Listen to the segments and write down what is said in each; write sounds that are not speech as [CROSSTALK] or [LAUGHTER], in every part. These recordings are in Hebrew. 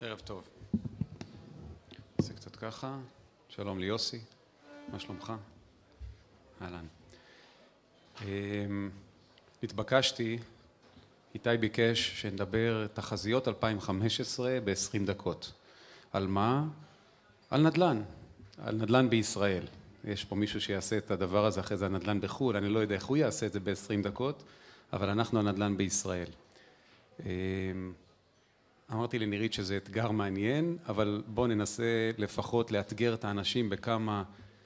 ערב טוב. נעשה קצת ככה. שלום ליוסי, מה שלומך? אהלן. התבקשתי, איתי ביקש שנדבר תחזיות 2015 ב-20 דקות. על מה? על נדל"ן, על נדל"ן בישראל. יש פה מישהו שיעשה את הדבר הזה אחרי זה הנדל"ן בחו"ל, אני לא יודע איך הוא יעשה את זה ב-20 דקות, אבל אנחנו הנדל"ן בישראל. אמרתי לנירית שזה אתגר מעניין, אבל בואו ננסה לפחות לאתגר את האנשים בכמה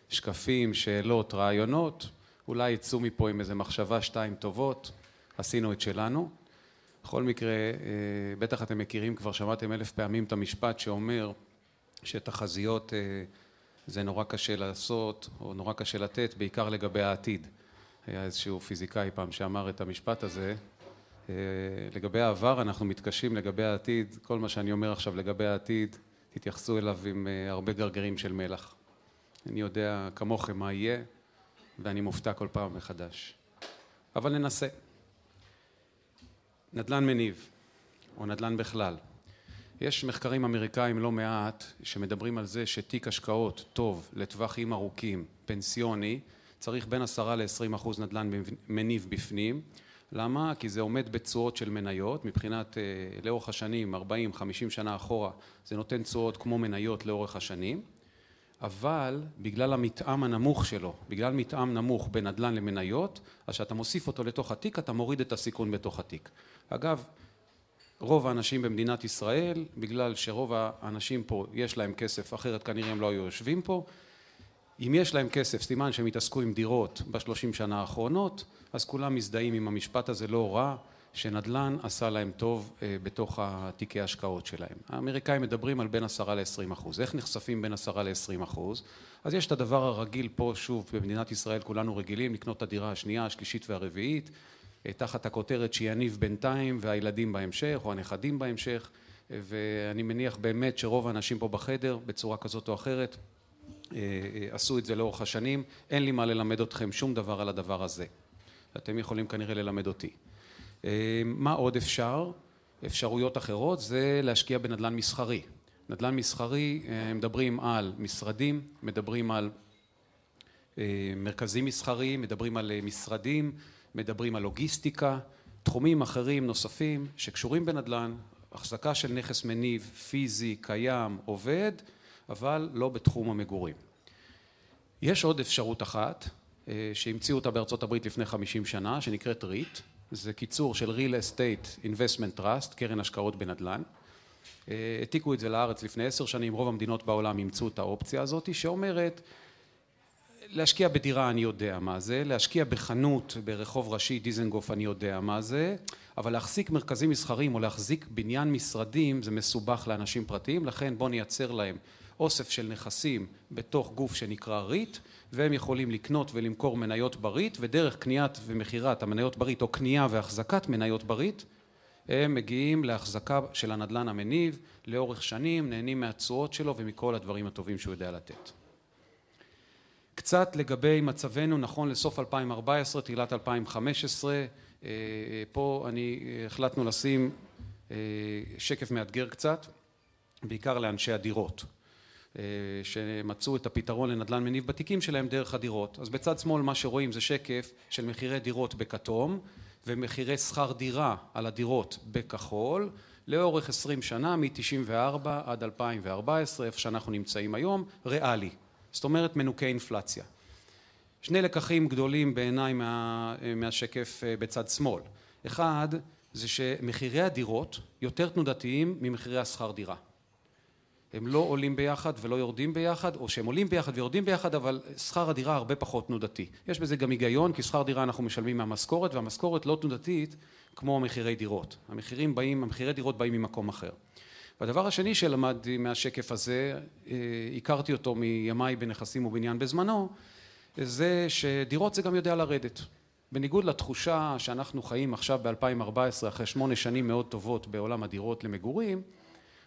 שקפים, שאלות, רעיונות, אולי יצאו מפה עם איזה מחשבה שתיים טובות, עשינו את שלנו. בכל מקרה, בטח אתם מכירים, כבר שמעתם אלף פעמים את המשפט שאומר שתחזיות זה נורא קשה לעשות או נורא קשה לתת, בעיקר לגבי העתיד. היה איזשהו פיזיקאי פעם שאמר את המשפט הזה. לגבי העבר אנחנו מתקשים, לגבי העתיד, כל מה שאני אומר עכשיו לגבי העתיד, תתייחסו אליו עם הרבה גרגירים של מלח. אני יודע כמוכם מה יהיה, ואני מופתע כל פעם מחדש. אבל ננסה. נדל"ן מניב, או נדל"ן בכלל. יש מחקרים אמריקאים לא מעט שמדברים על זה שתיק השקעות טוב לטווחים ארוכים, פנסיוני, צריך בין עשרה לעשרים אחוז נדל"ן מניב בפנים. למה? כי זה עומד בתשואות של מניות, מבחינת לאורך השנים, ארבעים, חמישים שנה אחורה, זה נותן תשואות כמו מניות לאורך השנים, אבל בגלל המתאם הנמוך שלו, בגלל מתאם נמוך בין נדל"ן למניות, אז כשאתה מוסיף אותו לתוך התיק, אתה מוריד את הסיכון בתוך התיק. אגב, רוב האנשים במדינת ישראל, בגלל שרוב האנשים פה יש להם כסף, אחרת כנראה הם לא היו יושבים פה, אם יש להם כסף, סימן שהם התעסקו עם דירות בשלושים שנה האחרונות, אז כולם מזדהים עם המשפט הזה לא רע, שנדל"ן עשה להם טוב בתוך התיקי ההשקעות שלהם. האמריקאים מדברים על בין עשרה לעשרים אחוז. איך נחשפים בין עשרה לעשרים אחוז? אז יש את הדבר הרגיל פה, שוב, במדינת ישראל כולנו רגילים לקנות את הדירה השנייה, השלישית והרביעית, תחת הכותרת שיניב בינתיים והילדים בהמשך, או הנכדים בהמשך, ואני מניח באמת שרוב האנשים פה בחדר, בצורה כזאת או אחרת, עשו את זה לאורך השנים. אין לי מה ללמד אתכם שום דבר על הדבר הזה. אתם יכולים כנראה ללמד אותי. מה עוד אפשר? אפשרויות אחרות זה להשקיע בנדל"ן מסחרי. נדל"ן מסחרי, מדברים על משרדים, מדברים על מרכזים מסחריים, מדברים על משרדים, מדברים על לוגיסטיקה, תחומים אחרים נוספים שקשורים בנדל"ן, החזקה של נכס מניב, פיזי, קיים, עובד, אבל לא בתחום המגורים. יש עוד אפשרות אחת שהמציאו אותה בארצות הברית לפני חמישים שנה, שנקראת ריט, זה קיצור של real estate investment trust, קרן השקעות בנדל"ן. העתיקו את זה לארץ לפני עשר שנים, רוב המדינות בעולם אימצו את האופציה הזאת, שאומרת להשקיע בדירה אני יודע מה זה, להשקיע בחנות ברחוב ראשי דיזנגוף אני יודע מה זה, אבל להחזיק מרכזים מסחריים או להחזיק בניין משרדים זה מסובך לאנשים פרטיים, לכן בואו נייצר להם אוסף של נכסים בתוך גוף שנקרא ריט, והם יכולים לקנות ולמכור מניות בריט, ודרך קניית ומכירת המניות בריט או קנייה והחזקת מניות בריט, הם מגיעים להחזקה של הנדל"ן המניב לאורך שנים, נהנים מהתשואות שלו ומכל הדברים הטובים שהוא יודע לתת. קצת לגבי מצבנו נכון לסוף 2014, תחילת 2015, פה אני החלטנו לשים שקף מאתגר קצת, בעיקר לאנשי הדירות, שמצאו את הפתרון לנדל"ן מניב בתיקים שלהם דרך הדירות. אז בצד שמאל מה שרואים זה שקף של מחירי דירות בכתום ומחירי שכר דירה על הדירות בכחול, לאורך עשרים שנה, מתשעים וארבע עד אלפיים וארבע עשרה, איפה שאנחנו נמצאים היום, ריאלי, זאת אומרת מנוקי אינפלציה. שני לקחים גדולים בעיניי מהשקף בצד שמאל. אחד, זה שמחירי הדירות יותר תנודתיים ממחירי השכר דירה. הם לא עולים ביחד ולא יורדים ביחד, או שהם עולים ביחד ויורדים ביחד, אבל שכר הדירה הרבה פחות תנודתי. יש בזה גם היגיון, כי שכר דירה אנחנו משלמים מהמשכורת, והמשכורת לא תנודתית כמו מחירי דירות. המחירים באים, המחירי דירות באים ממקום אחר. והדבר השני שלמדתי מהשקף הזה, הכרתי אותו מימיי בנכסים ובניין בזמנו, זה שדירות זה גם יודע לרדת. בניגוד לתחושה שאנחנו חיים עכשיו ב-2014, אחרי שמונה שנים מאוד טובות בעולם הדירות למגורים,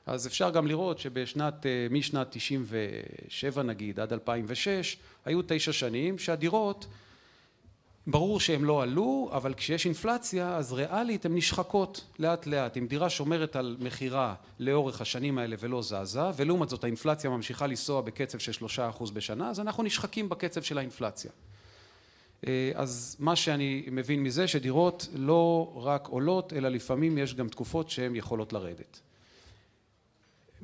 אז אפשר גם לראות שבשנת, משנת תשעים ושבע נגיד עד אלפיים ושש, היו תשע שנים שהדירות ברור שהם לא עלו, אבל כשיש אינפלציה אז ריאלית הן נשחקות לאט לאט. אם דירה שומרת על מכירה לאורך השנים האלה ולא זזה, ולעומת זאת האינפלציה ממשיכה לנסוע בקצב של שלושה אחוז בשנה, אז אנחנו נשחקים בקצב של האינפלציה. אז מה שאני מבין מזה שדירות לא רק עולות, אלא לפעמים יש גם תקופות שהן יכולות לרדת.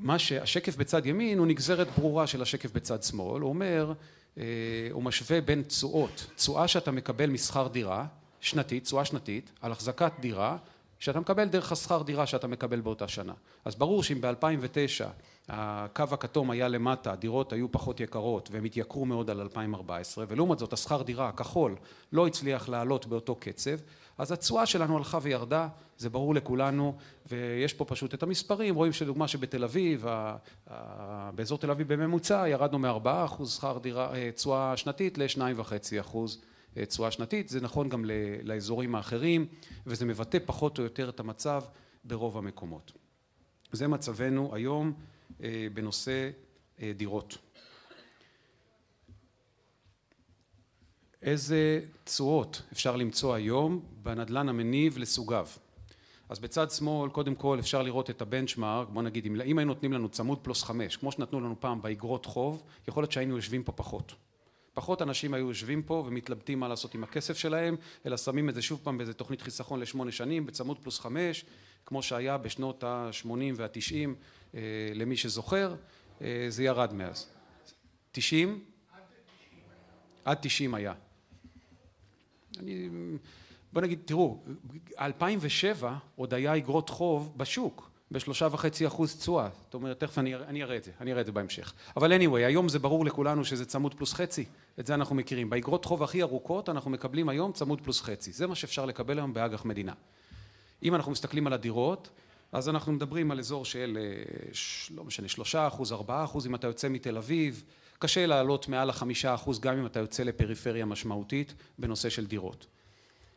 מה שהשקף בצד ימין הוא נגזרת ברורה של השקף בצד שמאל, הוא אומר אה, הוא משווה בין תשואות, תשואה שאתה מקבל משכר דירה שנתית, תשואה שנתית, על החזקת דירה שאתה מקבל דרך השכר דירה שאתה מקבל באותה שנה. אז ברור שאם ב-2009 הקו הכתום היה למטה, הדירות היו פחות יקרות והם התייקרו מאוד על 2014 ולעומת זאת השכר דירה הכחול לא הצליח לעלות באותו קצב אז התשואה שלנו הלכה וירדה, זה ברור לכולנו ויש פה פשוט את המספרים, רואים שלדוגמה שבתל אביב, באזור תל אביב בממוצע ירדנו מארבעה אחוז שכר דירה, אה, תשואה שנתית לשניים וחצי אחוז אה, תשואה שנתית, זה נכון גם לאזורים האחרים וזה מבטא פחות או יותר את המצב ברוב המקומות. זה מצבנו היום אה, בנושא דירות. איזה תשואות אפשר למצוא היום בנדלן המניב לסוגיו. אז בצד שמאל קודם כל אפשר לראות את הבנצ'מארק, בוא נגיד אם, אם היו נותנים לנו צמוד פלוס חמש, כמו שנתנו לנו פעם באגרות חוב, יכול להיות שהיינו יושבים פה פחות. פחות אנשים היו יושבים פה ומתלבטים מה לעשות עם הכסף שלהם, אלא שמים את זה שוב פעם באיזה תוכנית חיסכון לשמונה שנים, בצמוד פלוס חמש, כמו שהיה בשנות ה-80 וה-90 אה, למי שזוכר, אה, זה ירד מאז. 90? עד 90 היה. אני, בוא נגיד, תראו, 2007 עוד היה אגרות חוב בשוק בשלושה וחצי אחוז תשואה, זאת אומרת, תכף אני, אני אראה את זה, אני אראה את זה בהמשך. אבל anyway, היום זה ברור לכולנו שזה צמוד פלוס חצי, את זה אנחנו מכירים. באגרות חוב הכי ארוכות אנחנו מקבלים היום צמוד פלוס חצי, זה מה שאפשר לקבל היום באג"ח מדינה. אם אנחנו מסתכלים על הדירות, אז אנחנו מדברים על אזור של, אה, לא משנה, שלושה אחוז, ארבעה אחוז, אם אתה יוצא מתל אביב, קשה לעלות מעל החמישה אחוז גם אם אתה יוצא לפריפריה משמעותית בנושא של דירות.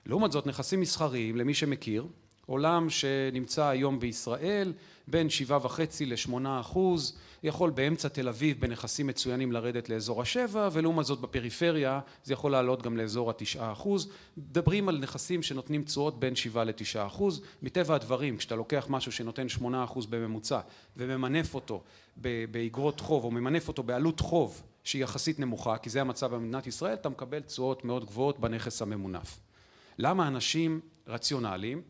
לעומת זאת נכסים מסחריים למי שמכיר עולם שנמצא היום בישראל בין שבעה וחצי לשמונה אחוז. יכול באמצע תל אביב בנכסים מצוינים לרדת לאזור השבע ולעומת זאת בפריפריה זה יכול לעלות גם לאזור התשעה אחוז. מדברים על נכסים שנותנים תשואות בין שבעה לתשעה אחוז. מטבע הדברים כשאתה לוקח משהו שנותן שמונה אחוז בממוצע וממנף אותו באגרות חוב או ממנף אותו בעלות חוב שהיא יחסית נמוכה כי זה המצב במדינת ישראל אתה מקבל תשואות מאוד גבוהות בנכס הממונף. למה אנשים רציונליים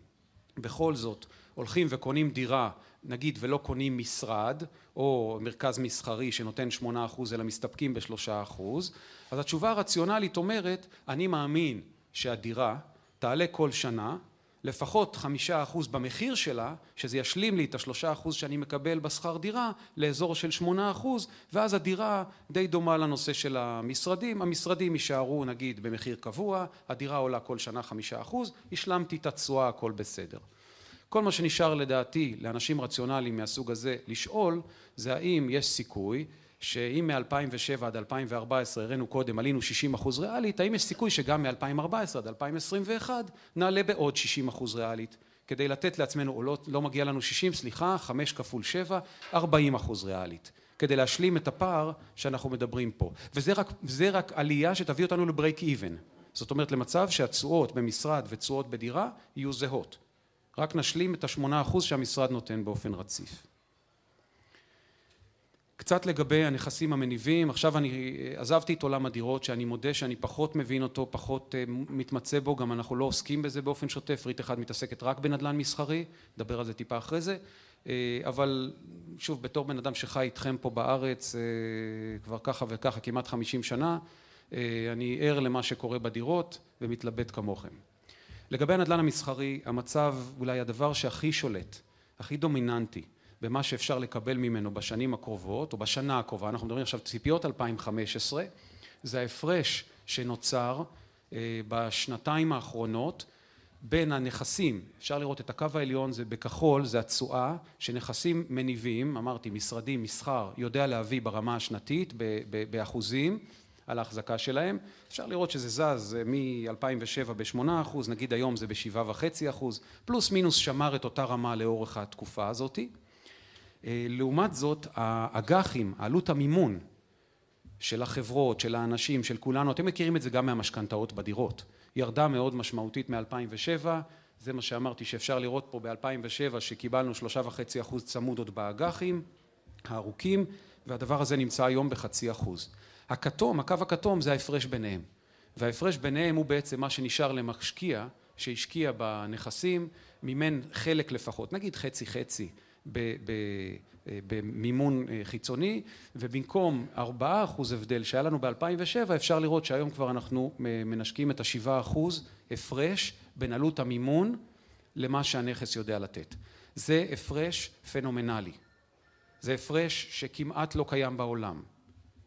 בכל זאת הולכים וקונים דירה נגיד ולא קונים משרד או מרכז מסחרי שנותן שמונה אחוז אלא מסתפקים בשלושה אחוז אז התשובה הרציונלית אומרת אני מאמין שהדירה תעלה כל שנה לפחות חמישה אחוז במחיר שלה שזה ישלים לי את השלושה אחוז שאני מקבל בשכר דירה לאזור של שמונה אחוז ואז הדירה די דומה לנושא של המשרדים. המשרדים יישארו נגיד במחיר קבוע הדירה עולה כל שנה חמישה אחוז השלמתי את התשואה הכל בסדר. כל מה שנשאר לדעתי לאנשים רציונליים מהסוג הזה לשאול זה האם יש סיכוי שאם מ-2007 עד 2014 הראינו קודם עלינו 60 אחוז ריאלית האם יש סיכוי שגם מ-2014 עד 2021 נעלה בעוד 60 אחוז ריאלית? כדי לתת לעצמנו או לא, לא מגיע לנו 60 סליחה 5 כפול 7 40 אחוז ריאלית. כדי להשלים את הפער שאנחנו מדברים פה. וזה רק, רק עלייה שתביא אותנו לברייק איבן זאת אומרת למצב שהתשואות במשרד ותשואות בדירה יהיו זהות. רק נשלים את השמונה אחוז שהמשרד נותן באופן רציף. קצת לגבי הנכסים המניבים, עכשיו אני עזבתי את עולם הדירות שאני מודה שאני פחות מבין אותו, פחות אה, מתמצא בו, גם אנחנו לא עוסקים בזה באופן שוטף, ריט אחד מתעסקת רק בנדל"ן מסחרי, נדבר על זה טיפה אחרי זה, אה, אבל שוב בתור בן אדם שחי איתכם פה בארץ אה, כבר ככה וככה כמעט חמישים שנה, אני ער למה שקורה בדירות ומתלבט כמוכם. לגבי הנדל"ן המסחרי המצב אולי הדבר שהכי שולט הכי דומיננטי במה שאפשר לקבל ממנו בשנים הקרובות או בשנה הקרובה אנחנו מדברים עכשיו ציפיות 2015 זה ההפרש שנוצר אה, בשנתיים האחרונות בין הנכסים אפשר לראות את הקו העליון זה בכחול זה התשואה שנכסים מניבים אמרתי משרדים מסחר יודע להביא ברמה השנתית באחוזים על ההחזקה שלהם. אפשר לראות שזה זז מ-2007 בשמונה אחוז נגיד היום זה בשבעה וחצי אחוז פלוס מינוס שמר את אותה רמה לאורך התקופה הזאתי לעומת זאת האג"חים עלות המימון של החברות, של האנשים, של כולנו, אתם מכירים את זה גם מהמשכנתאות בדירות, ירדה מאוד משמעותית מ-2007, זה מה שאמרתי שאפשר לראות פה ב-2007 שקיבלנו שלושה וחצי אחוז צמוד עוד באג"חים הארוכים והדבר הזה נמצא היום בחצי אחוז. הכתום, הקו הכתום זה ההפרש ביניהם. וההפרש ביניהם הוא בעצם מה שנשאר למשקיע שהשקיע בנכסים מימן חלק לפחות, נגיד חצי חצי במימון חיצוני ובמקום ארבעה אחוז הבדל שהיה לנו ב-2007 אפשר לראות שהיום כבר אנחנו מנשקים את השבעה אחוז הפרש בין עלות המימון למה שהנכס יודע לתת. זה הפרש פנומנלי, זה הפרש שכמעט לא קיים בעולם.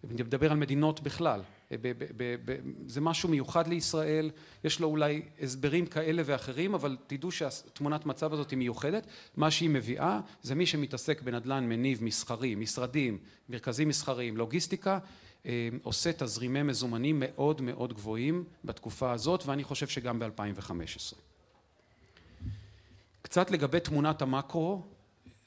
אני מדבר על מדינות בכלל, זה משהו מיוחד לישראל, יש לו אולי הסברים כאלה ואחרים אבל תדעו שהתמונת מצב הזאת היא מיוחדת, מה שהיא מביאה זה מי שמתעסק בנדל"ן מניב מסחרי, משרדים, מרכזים מסחריים, לוגיסטיקה, עושה תזרימי מזומנים מאוד מאוד גבוהים בתקופה הזאת ואני חושב שגם ב-2015. קצת לגבי תמונת המקרו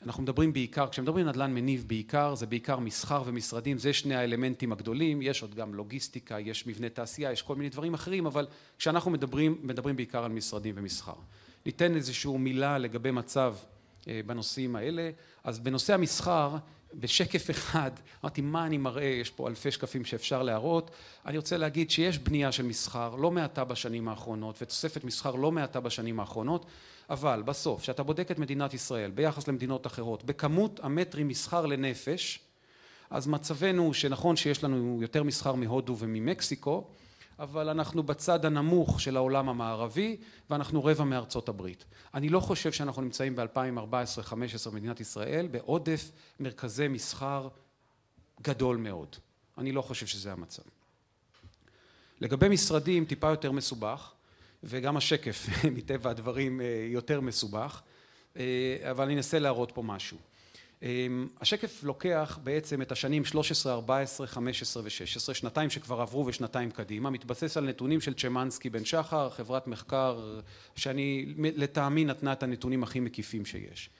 אנחנו מדברים בעיקר, כשמדברים נדל"ן מניב בעיקר זה בעיקר מסחר ומשרדים, זה שני האלמנטים הגדולים, יש עוד גם לוגיסטיקה, יש מבנה תעשייה, יש כל מיני דברים אחרים, אבל כשאנחנו מדברים, מדברים בעיקר על משרדים ומסחר. ניתן איזושהי מילה לגבי מצב בנושאים האלה, אז בנושא המסחר בשקף אחד, אמרתי מה אני מראה, יש פה אלפי שקפים שאפשר להראות, אני רוצה להגיד שיש בנייה של מסחר לא מעטה בשנים האחרונות ותוספת מסחר לא מעטה בשנים האחרונות אבל בסוף כשאתה בודק את מדינת ישראל ביחס למדינות אחרות בכמות המטרים מסחר לנפש אז מצבנו שנכון שיש לנו יותר מסחר מהודו וממקסיקו אבל אנחנו בצד הנמוך של העולם המערבי ואנחנו רבע מארצות הברית. אני לא חושב שאנחנו נמצאים ב-2014-2015 במדינת ישראל בעודף מרכזי מסחר גדול מאוד. אני לא חושב שזה המצב. לגבי משרדים טיפה יותר מסובך וגם השקף [LAUGHS] מטבע הדברים יותר מסובך אבל אני אנסה להראות פה משהו. השקף לוקח בעצם את השנים 13, 14, 15 ו-16, שנתיים שכבר עברו ושנתיים קדימה, מתבסס על נתונים של צ'מנסקי בן שחר, חברת מחקר שאני לטעמי נתנה את הנתונים הכי מקיפים שיש.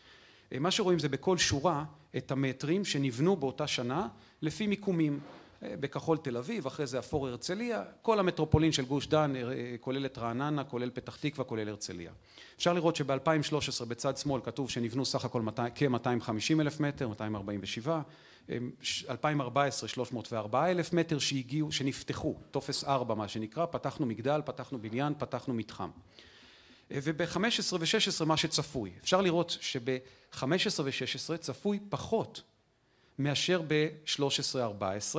מה שרואים זה בכל שורה את המטרים שנבנו באותה שנה לפי מיקומים בכחול תל אביב, אחרי זה אפור הרצליה, כל המטרופולין של גוש דן כולל את רעננה, כולל פתח תקווה, כולל הרצליה. אפשר לראות שב-2013 בצד שמאל כתוב שנבנו סך הכל כ-250 אלף מטר, 247, 2014 304 אלף מטר שהגיעו, שנפתחו, טופס 4 מה שנקרא, פתחנו מגדל, פתחנו בניין, פתחנו מתחם. וב-15 ו-16 מה שצפוי, אפשר לראות שב-15 ו-16 צפוי פחות מאשר ב-13-14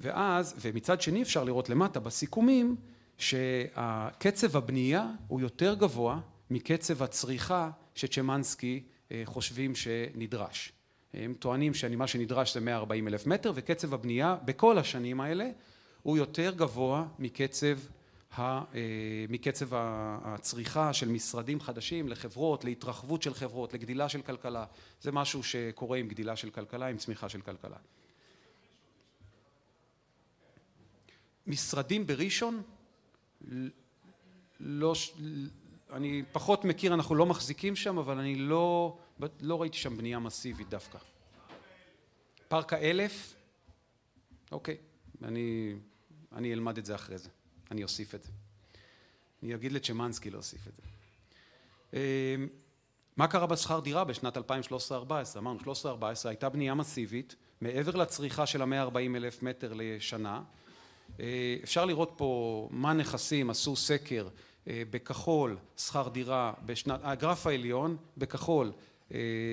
ואז, ומצד שני אפשר לראות למטה בסיכומים שהקצב הבנייה הוא יותר גבוה מקצב הצריכה שצ'מנסקי חושבים שנדרש. הם טוענים שמה שנדרש זה 140 אלף מטר וקצב הבנייה בכל השנים האלה הוא יותר גבוה מקצב מקצב הצריכה של משרדים חדשים לחברות, להתרחבות של חברות, לגדילה של כלכלה, זה משהו שקורה עם גדילה של כלכלה, עם צמיחה של כלכלה. משרדים בראשון לא, אני פחות מכיר, אנחנו לא מחזיקים שם, אבל אני לא, לא ראיתי שם בנייה מסיבית דווקא. פארק האלף? אוקיי, אני, אני אלמד את זה אחרי זה, אני אוסיף את זה. אני אגיד לצ'מנסקי להוסיף את זה. מה קרה בשכר דירה בשנת 2013-2014? אמרנו 13-2014 הייתה בנייה מסיבית מעבר לצריכה של המאה ארבעים אלף מטר לשנה אפשר לראות פה מה נכסים עשו סקר בכחול שכר דירה בשנת הגרף העליון בכחול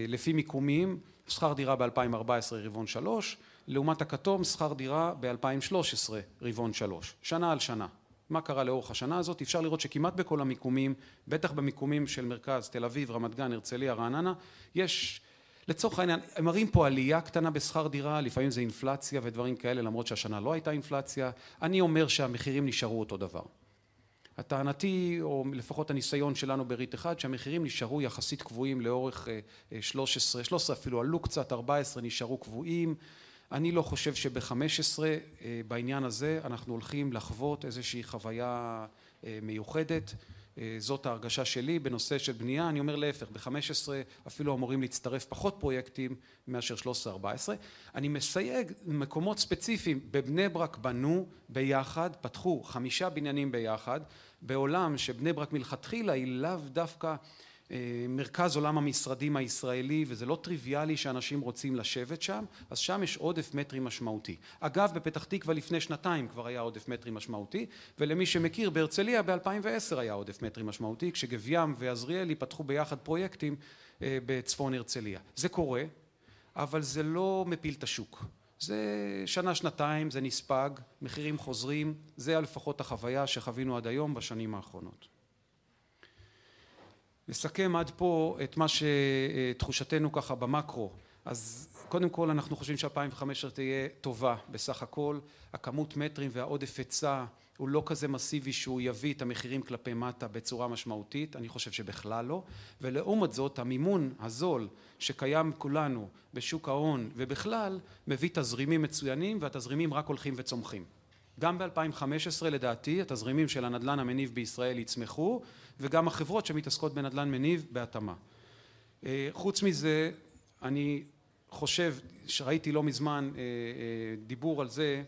לפי מיקומים שכר דירה ב-2014 רבעון שלוש לעומת הכתום שכר דירה ב-2013 רבעון שלוש שנה על שנה. מה קרה לאורך השנה הזאת? אפשר לראות שכמעט בכל המיקומים בטח במיקומים של מרכז תל אביב רמת גן הרצליה רעננה יש לצורך העניין הם מראים פה עלייה קטנה בשכר דירה לפעמים זה אינפלציה ודברים כאלה למרות שהשנה לא הייתה אינפלציה. אני אומר שהמחירים נשארו אותו דבר. הטענתי או לפחות הניסיון שלנו בריט אחד שהמחירים נשארו יחסית קבועים לאורך שלוש עשרה שלוש עשרה אפילו עלו קצת ארבע עשרה נשארו קבועים. אני לא חושב שבחמש עשרה בעניין הזה אנחנו הולכים לחוות איזושהי חוויה מיוחדת זאת ההרגשה שלי בנושא של בנייה, אני אומר להפך, ב-15 אפילו אמורים להצטרף פחות פרויקטים מאשר 13-14. אני מסייג מקומות ספציפיים, בבני ברק בנו ביחד, פתחו חמישה בניינים ביחד, בעולם שבני ברק מלכתחילה היא לאו דווקא מרכז עולם המשרדים הישראלי וזה לא טריוויאלי שאנשים רוצים לשבת שם, אז שם יש עודף מטרי משמעותי. אגב, בפתח תקווה לפני שנתיים כבר היה עודף מטרי משמעותי, ולמי שמכיר, בהרצליה ב-2010 היה עודף מטרי משמעותי, כשגב ים ועזריאלי פתחו ביחד פרויקטים בצפון הרצליה. זה קורה, אבל זה לא מפיל את השוק. זה שנה שנתיים, זה נספג, מחירים חוזרים, זה לפחות החוויה שחווינו עד היום בשנים האחרונות. נסכם עד פה את מה שתחושתנו ככה במקרו, אז קודם כל אנחנו חושבים ש2015 תהיה טובה בסך הכל, הכמות מטרים והעודף היצע הוא לא כזה מסיבי שהוא יביא את המחירים כלפי מטה בצורה משמעותית, אני חושב שבכלל לא, ולעומת זאת המימון הזול שקיים כולנו בשוק ההון ובכלל מביא תזרימים מצוינים והתזרימים רק הולכים וצומחים. גם ב2015 לדעתי התזרימים של הנדל"ן המניב בישראל יצמחו וגם החברות שמתעסקות בנדל"ן מניב בהתאמה. חוץ מזה אני חושב שראיתי לא מזמן דיבור על זה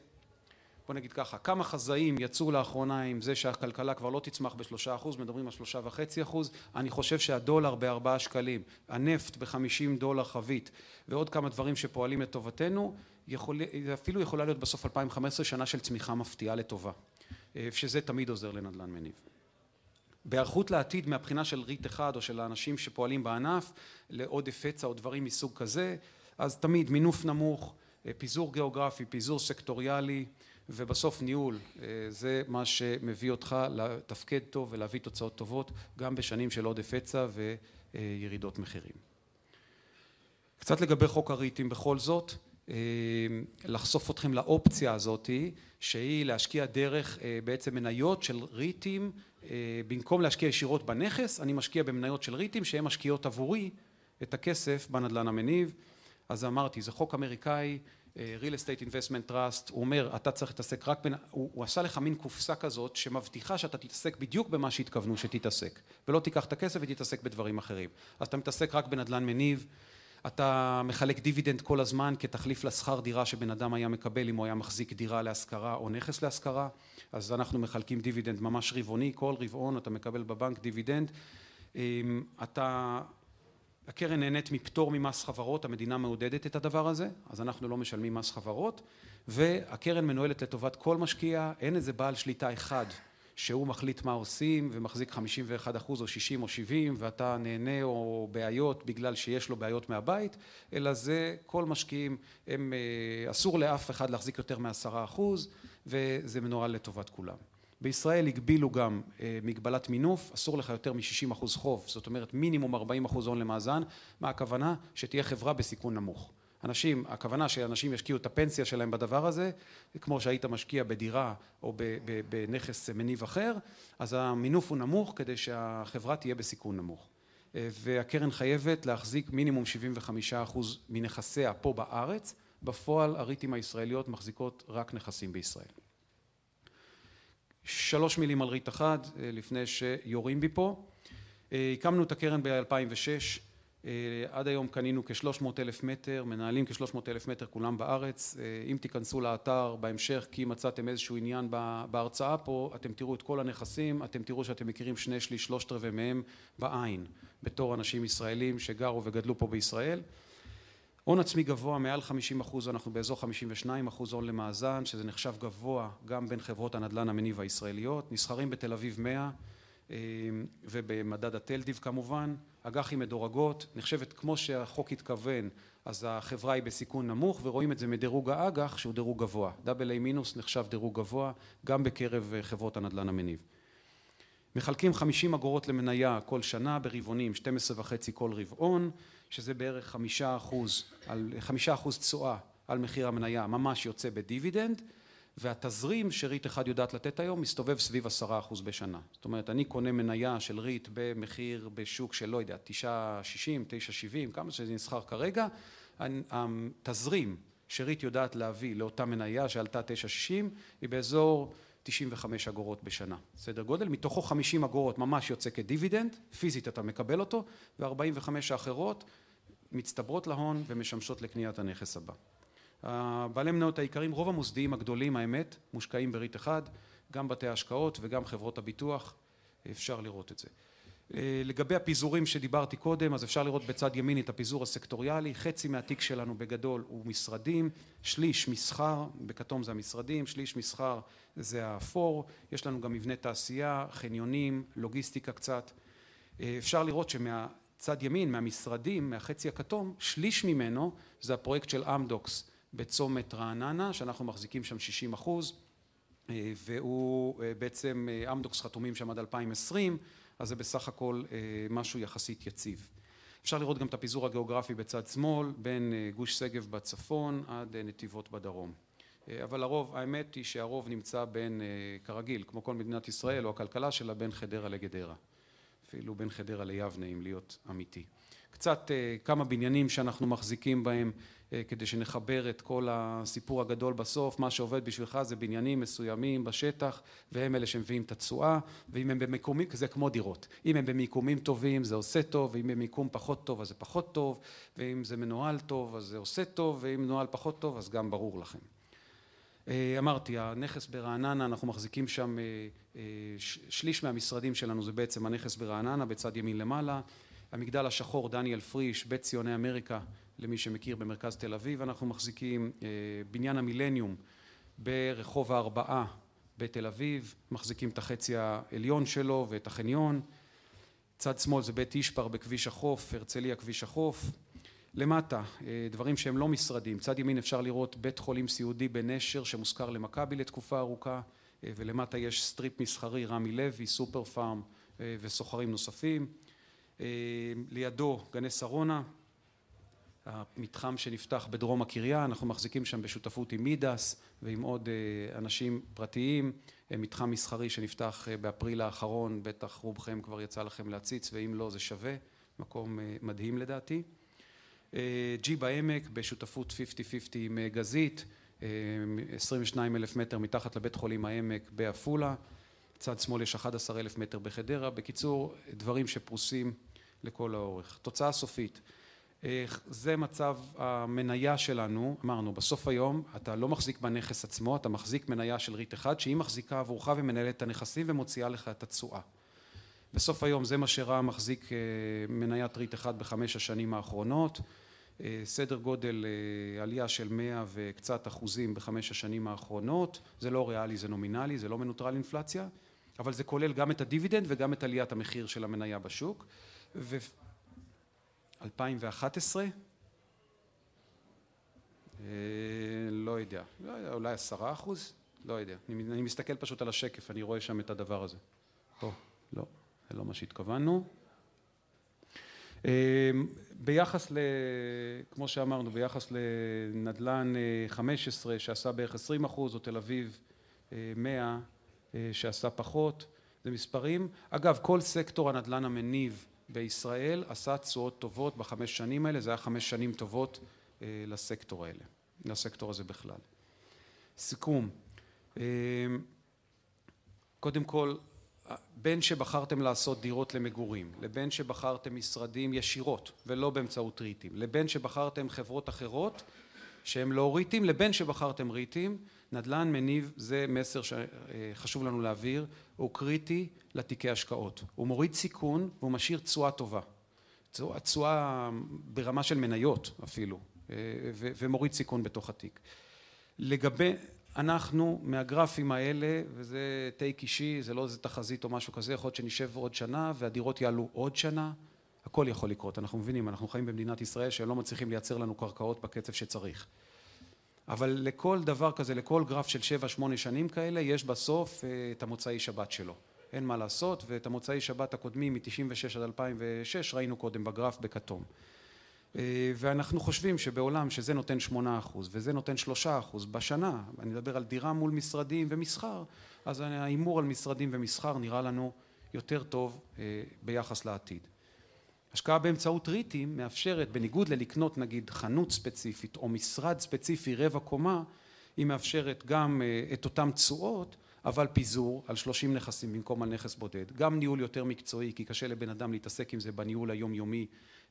בוא נגיד ככה כמה חזאים יצאו לאחרונה עם זה שהכלכלה כבר לא תצמח בשלושה אחוז מדברים על שלושה וחצי אחוז אני חושב שהדולר בארבעה שקלים הנפט בחמישים דולר חבית ועוד כמה דברים שפועלים לטובתנו יכול, אפילו יכולה להיות בסוף 2015 שנה של צמיחה מפתיעה לטובה שזה תמיד עוזר לנדל"ן מניב בהיערכות לעתיד מהבחינה של ריט אחד או של האנשים שפועלים בענף לעודף היצע או דברים מסוג כזה אז תמיד מינוף נמוך פיזור גיאוגרפי פיזור סקטוריאלי ובסוף ניהול זה מה שמביא אותך לתפקד טוב ולהביא תוצאות טובות גם בשנים של עודף היצע וירידות מחירים. קצת לגבי חוק הריטים בכל זאת לחשוף אתכם לאופציה הזאתי שהיא להשקיע דרך בעצם מניות של ריטים במקום להשקיע ישירות בנכס אני משקיע במניות של ריטים שהן משקיעות עבורי את הכסף בנדל"ן המניב. אז אמרתי זה חוק אמריקאי real estate investment trust. הוא אומר אתה צריך להתעסק רק בין הוא עשה לך מין קופסה כזאת שמבטיחה שאתה תתעסק בדיוק במה שהתכוונו שתתעסק ולא תיקח את הכסף ותתעסק בדברים אחרים. אז אתה מתעסק רק בנדל"ן מניב אתה מחלק דיבידנד כל הזמן כתחליף לשכר דירה שבן אדם היה מקבל אם הוא היה מחזיק דירה להשכרה או נכס להשכרה. אז אנחנו מחלקים דיבידנד ממש רבעוני כל רבעון אתה מקבל בבנק דיבידנד. אתה הקרן נהנית מפטור ממס חברות המדינה מעודדת את הדבר הזה אז אנחנו לא משלמים מס חברות והקרן מנוהלת לטובת כל משקיע אין איזה בעל שליטה אחד שהוא מחליט מה עושים ומחזיק 51 אחוז או 60 או 70 ואתה נהנה או בעיות בגלל שיש לו בעיות מהבית אלא זה כל משקיעים הם אסור לאף אחד להחזיק יותר מעשרה אחוז וזה מנוהל לטובת כולם. בישראל הגבילו גם מגבלת מינוף אסור לך יותר מ-60 אחוז חוב זאת אומרת מינימום 40 אחוז הון למאזן. מה הכוונה? שתהיה חברה בסיכון נמוך אנשים הכוונה שאנשים ישקיעו את הפנסיה שלהם בדבר הזה כמו שהיית משקיע בדירה או בנכס מניב אחר אז המינוף הוא נמוך כדי שהחברה תהיה בסיכון נמוך. והקרן חייבת להחזיק מינימום 75 אחוז מנכסיה פה בארץ בפועל הריטים הישראליות מחזיקות רק נכסים בישראל. שלוש מילים על ריט אחד לפני שיורים בי פה. הקמנו את הקרן ב-2006 עד היום קנינו כשלוש מאות אלף מטר מנהלים כשלוש מאות אלף מטר כולם בארץ. אם תיכנסו לאתר בהמשך כי מצאתם איזשהו עניין בהרצאה פה אתם תראו את כל הנכסים אתם תראו שאתם מכירים שני שליש שלושת רבעי מהם בעין בתור אנשים ישראלים שגרו וגדלו פה בישראל. הון עצמי גבוה מעל חמישים אחוז אנחנו באזור חמישים ושניים אחוז הון למאזן שזה נחשב גבוה גם בין חברות הנדל"ן המניב הישראליות. נסחרים בתל אביב מאה ובמדד התל-דיב כמובן אג"חים מדורגות נחשבת כמו שהחוק התכוון אז החברה היא בסיכון נמוך ורואים את זה מדירוג האג"ח שהוא דירוג גבוה. דאבל איי מינוס נחשב דירוג גבוה גם בקרב חברות הנדל"ן המניב. מחלקים חמישים אגורות למניה כל שנה ברבעונים שתים עשרה וחצי כל רבעון שזה בערך חמישה אחוז על תשואה על מחיר המניה ממש יוצא בדיבידנד והתזרים שריט אחד יודעת לתת היום מסתובב סביב עשרה אחוז בשנה. זאת אומרת אני קונה מניה של ריט במחיר בשוק של לא יודע תשעה שישים תשע שבעים כמה שזה נסחר כרגע התזרים שריט יודעת להביא לאותה מניה שעלתה תשע שישים היא באזור 95 אגורות בשנה, סדר גודל, מתוכו 50 אגורות ממש יוצא כדיבידנד, פיזית אתה מקבל אותו, ו-45 האחרות מצטברות להון ומשמשות לקניית הנכס הבא. הבעלי מניות העיקריים, רוב המוסדיים הגדולים האמת, מושקעים בריט אחד, גם בתי ההשקעות וגם חברות הביטוח, אפשר לראות את זה. לגבי הפיזורים שדיברתי קודם, אז אפשר לראות בצד ימין את הפיזור הסקטוריאלי, חצי מהתיק שלנו בגדול הוא משרדים, שליש מסחר, בכתום זה המשרדים, שליש מסחר זה האפור, יש לנו גם מבני תעשייה, חניונים, לוגיסטיקה קצת. אפשר לראות שמהצד ימין, מהמשרדים, מהחצי הכתום, שליש ממנו זה הפרויקט של אמדוקס בצומת רעננה, שאנחנו מחזיקים שם 60 אחוז, והוא בעצם, אמדוקס חתומים שם עד 2020, אז זה בסך הכל משהו יחסית יציב. אפשר לראות גם את הפיזור הגיאוגרפי בצד שמאל, בין גוש שגב בצפון עד נתיבות בדרום. אבל הרוב, האמת היא שהרוב נמצא בין, כרגיל, כמו כל מדינת ישראל או הכלכלה שלה, בין חדרה לגדרה. אפילו בין חדרה ליבנה, אם להיות אמיתי. קצת כמה בניינים שאנחנו מחזיקים בהם כדי שנחבר את כל הסיפור הגדול בסוף, מה שעובד בשבילך זה בניינים מסוימים בשטח והם אלה שמביאים את התשואה. ואם הם במיקומים, זה כמו דירות, אם הם במיקומים טובים זה עושה טוב ואם במיקום פחות טוב אז זה פחות טוב. ואם זה מנוהל טוב אז זה עושה טוב ואם מנוהל פחות טוב אז גם ברור לכם. אמרתי, הנכס ברעננה, אנחנו מחזיקים שם שליש מהמשרדים שלנו זה בעצם הנכס ברעננה בצד ימין למעלה, המגדל השחור דניאל פריש, בית ציוני אמריקה למי שמכיר במרכז תל אביב, אנחנו מחזיקים בניין המילניום ברחוב הארבעה בתל אביב, מחזיקים את החצי העליון שלו ואת החניון, צד שמאל זה בית אשפר בכביש החוף, הרצליה כביש החוף, למטה דברים שהם לא משרדים, צד ימין אפשר לראות בית חולים סיעודי בנשר שמושכר למכבי לתקופה ארוכה ולמטה יש סטריפ מסחרי רמי לוי, סופר פארם וסוחרים נוספים, לידו גני שרונה המתחם שנפתח בדרום הקריה, אנחנו מחזיקים שם בשותפות עם מידס ועם עוד אנשים פרטיים, מתחם מסחרי שנפתח באפריל האחרון, בטח רובכם כבר יצא לכם להציץ ואם לא זה שווה, מקום מדהים לדעתי. ג'י בעמק בשותפות 50-50 עם גזית, 22 אלף מטר מתחת לבית חולים העמק בעפולה, צד שמאל יש 11 אלף מטר בחדרה, בקיצור דברים שפרוסים לכל האורך. תוצאה סופית זה מצב המניה שלנו, אמרנו בסוף היום אתה לא מחזיק בנכס עצמו, אתה מחזיק מניה של ריט אחד שהיא מחזיקה עבורך ומנהלת את הנכסים ומוציאה לך את התשואה. בסוף היום זה מה שרע"ם מחזיק מניית ריט אחד בחמש השנים האחרונות, סדר גודל עלייה של מאה וקצת אחוזים בחמש השנים האחרונות, זה לא ריאלי זה נומינלי, זה לא מנוטרל אינפלציה, אבל זה כולל גם את הדיבידנד וגם את עליית המחיר של המניה בשוק. 2011? לא יודע, אולי עשרה אחוז? לא יודע, אני מסתכל פשוט על השקף, אני רואה שם את הדבר הזה. פה, לא, זה לא מה שהתכוונו. ביחס ל... כמו שאמרנו, ביחס לנדל"ן 15 שעשה בערך 20 אחוז או תל אביב 100 שעשה פחות, זה מספרים. אגב, כל סקטור הנדל"ן המניב בישראל עשה תשואות טובות בחמש שנים האלה, זה היה חמש שנים טובות לסקטור האלה, לסקטור הזה בכלל. סיכום, קודם כל בין שבחרתם לעשות דירות למגורים, לבין שבחרתם משרדים ישירות ולא באמצעות ריטים, לבין שבחרתם חברות אחרות שהם לא ריטים, לבין שבחרתם ריטים, נדל"ן מניב זה מסר שחשוב לנו להעביר, הוא קריטי לתיקי השקעות, הוא מוריד סיכון והוא משאיר תשואה טובה, תשואה ברמה של מניות אפילו ומוריד סיכון בתוך התיק. לגבי אנחנו מהגרפים האלה וזה טייק אישי, זה לא איזה תחזית או משהו כזה, יכול להיות שנשב עוד שנה והדירות יעלו עוד שנה, הכל יכול לקרות, אנחנו מבינים, אנחנו חיים במדינת ישראל שהם לא מצליחים לייצר לנו קרקעות בקצב שצריך. אבל לכל דבר כזה, לכל גרף של שבע שמונה שנים כאלה, יש בסוף את המוצאי שבת שלו, אין מה לעשות, ואת המוצאי שבת הקודמים מ-96 עד 2006 ראינו קודם בגרף בכתום. ואנחנו חושבים שבעולם שזה נותן שמונה אחוז וזה נותן שלושה אחוז בשנה, אני מדבר על דירה מול משרדים ומסחר, אז ההימור על משרדים ומסחר נראה לנו יותר טוב ביחס לעתיד. השקעה באמצעות ריטים מאפשרת בניגוד ללקנות נגיד חנות ספציפית או משרד ספציפי רבע קומה, היא מאפשרת גם את אותם תשואות אבל פיזור על שלושים נכסים במקום על נכס בודד, גם ניהול יותר מקצועי כי קשה לבן אדם להתעסק עם זה בניהול היומיומי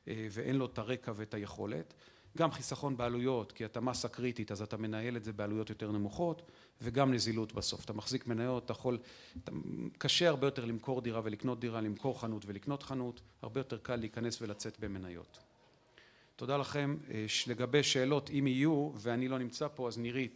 ואין לו את הרקע ואת היכולת, גם חיסכון בעלויות כי אתה מסה קריטית אז אתה מנהל את זה בעלויות יותר נמוכות וגם נזילות בסוף, אתה מחזיק מניות, אתה יכול, קשה הרבה יותר למכור דירה ולקנות דירה, למכור חנות ולקנות חנות, הרבה יותר קל להיכנס ולצאת במניות. תודה לכם, לגבי שאלות אם יהיו ואני לא נמצא פה אז נירית